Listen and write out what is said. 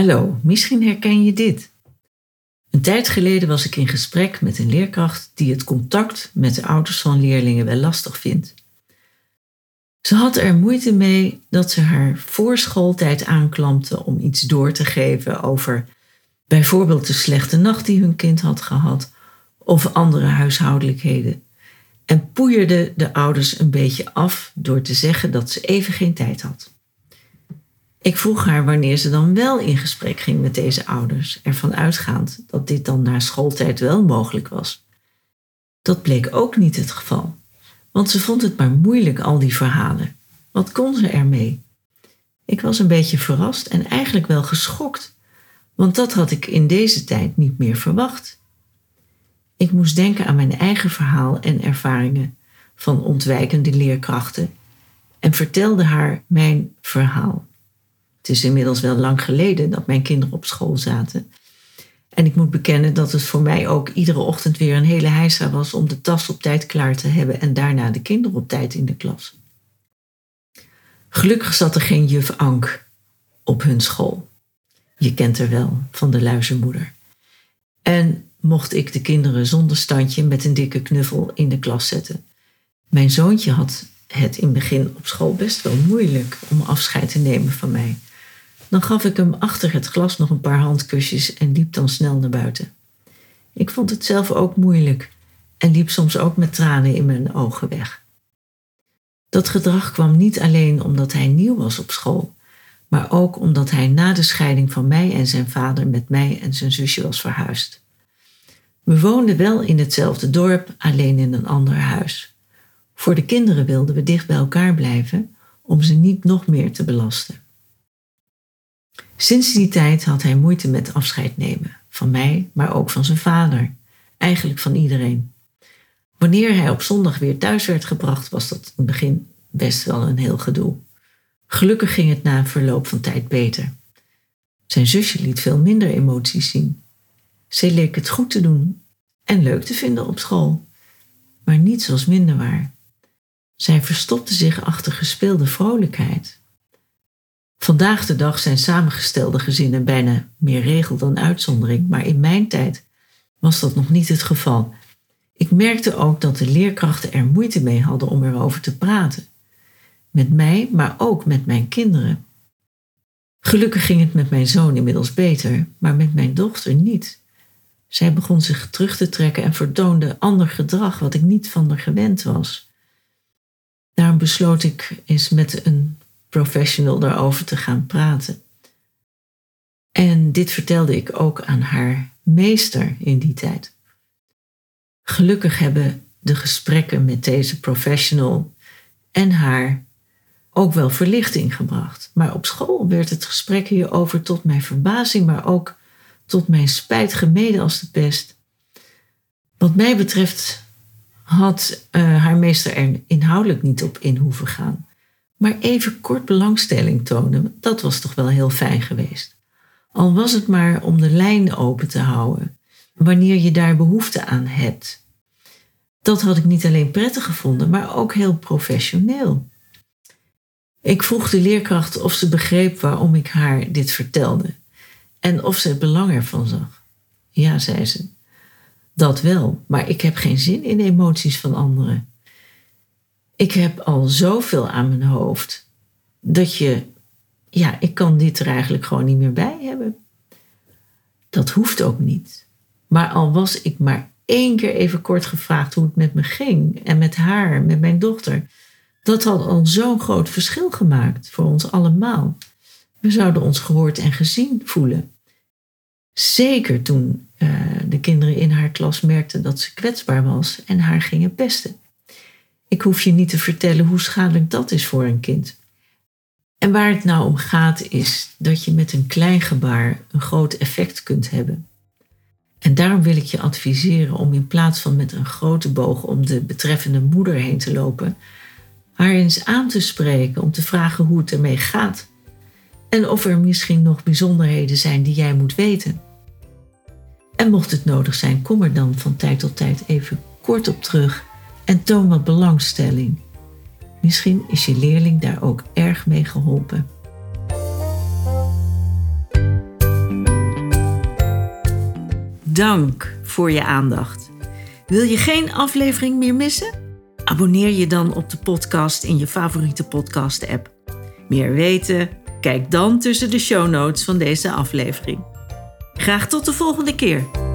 Hallo, misschien herken je dit. Een tijd geleden was ik in gesprek met een leerkracht die het contact met de ouders van leerlingen wel lastig vindt. Ze had er moeite mee dat ze haar voorschooltijd aanklampte om iets door te geven over bijvoorbeeld de slechte nacht die hun kind had gehad of andere huishoudelijkheden. En poeierde de ouders een beetje af door te zeggen dat ze even geen tijd had. Ik vroeg haar wanneer ze dan wel in gesprek ging met deze ouders, ervan uitgaand dat dit dan na schooltijd wel mogelijk was. Dat bleek ook niet het geval, want ze vond het maar moeilijk al die verhalen. Wat kon ze ermee? Ik was een beetje verrast en eigenlijk wel geschokt, want dat had ik in deze tijd niet meer verwacht. Ik moest denken aan mijn eigen verhaal en ervaringen van ontwijkende leerkrachten en vertelde haar mijn verhaal. Het is inmiddels wel lang geleden dat mijn kinderen op school zaten. En ik moet bekennen dat het voor mij ook iedere ochtend weer een hele heisa was om de tas op tijd klaar te hebben en daarna de kinderen op tijd in de klas. Gelukkig zat er geen juf Ank op hun school. Je kent er wel, van de luizenmoeder. En mocht ik de kinderen zonder standje met een dikke knuffel in de klas zetten. Mijn zoontje had het in het begin op school best wel moeilijk om afscheid te nemen van mij. Dan gaf ik hem achter het glas nog een paar handkusjes en liep dan snel naar buiten. Ik vond het zelf ook moeilijk en liep soms ook met tranen in mijn ogen weg. Dat gedrag kwam niet alleen omdat hij nieuw was op school, maar ook omdat hij na de scheiding van mij en zijn vader met mij en zijn zusje was verhuisd. We woonden wel in hetzelfde dorp, alleen in een ander huis. Voor de kinderen wilden we dicht bij elkaar blijven om ze niet nog meer te belasten. Sinds die tijd had hij moeite met afscheid nemen. Van mij, maar ook van zijn vader. Eigenlijk van iedereen. Wanneer hij op zondag weer thuis werd gebracht, was dat in het begin best wel een heel gedoe. Gelukkig ging het na een verloop van tijd beter. Zijn zusje liet veel minder emoties zien. Ze leek het goed te doen en leuk te vinden op school, maar niets was minder waar. Zij verstopte zich achter gespeelde vrolijkheid. Vandaag de dag zijn samengestelde gezinnen bijna meer regel dan uitzondering, maar in mijn tijd was dat nog niet het geval. Ik merkte ook dat de leerkrachten er moeite mee hadden om erover te praten. Met mij, maar ook met mijn kinderen. Gelukkig ging het met mijn zoon inmiddels beter, maar met mijn dochter niet. Zij begon zich terug te trekken en vertoonde ander gedrag wat ik niet van haar gewend was. Daarom besloot ik eens met een professional daarover te gaan praten. En dit vertelde ik ook aan haar meester in die tijd. Gelukkig hebben de gesprekken met deze professional en haar ook wel verlichting gebracht. Maar op school werd het gesprek hierover tot mijn verbazing, maar ook tot mijn spijt gemeden als de pest. Wat mij betreft had uh, haar meester er inhoudelijk niet op in hoeven gaan. Maar even kort belangstelling tonen, dat was toch wel heel fijn geweest. Al was het maar om de lijn open te houden, wanneer je daar behoefte aan hebt. Dat had ik niet alleen prettig gevonden, maar ook heel professioneel. Ik vroeg de leerkracht of ze begreep waarom ik haar dit vertelde en of ze het belang ervan zag. Ja, zei ze. Dat wel, maar ik heb geen zin in emoties van anderen ik heb al zoveel aan mijn hoofd dat je, ja, ik kan dit er eigenlijk gewoon niet meer bij hebben. Dat hoeft ook niet. Maar al was ik maar één keer even kort gevraagd hoe het met me ging en met haar, met mijn dochter, dat had al zo'n groot verschil gemaakt voor ons allemaal. We zouden ons gehoord en gezien voelen. Zeker toen uh, de kinderen in haar klas merkten dat ze kwetsbaar was en haar gingen pesten. Ik hoef je niet te vertellen hoe schadelijk dat is voor een kind. En waar het nou om gaat is dat je met een klein gebaar een groot effect kunt hebben. En daarom wil ik je adviseren om in plaats van met een grote boog om de betreffende moeder heen te lopen, haar eens aan te spreken om te vragen hoe het ermee gaat. En of er misschien nog bijzonderheden zijn die jij moet weten. En mocht het nodig zijn, kom er dan van tijd tot tijd even kort op terug en toon wat belangstelling. Misschien is je leerling daar ook erg mee geholpen. Dank voor je aandacht. Wil je geen aflevering meer missen? Abonneer je dan op de podcast in je favoriete podcast-app. Meer weten? Kijk dan tussen de show notes van deze aflevering. Graag tot de volgende keer.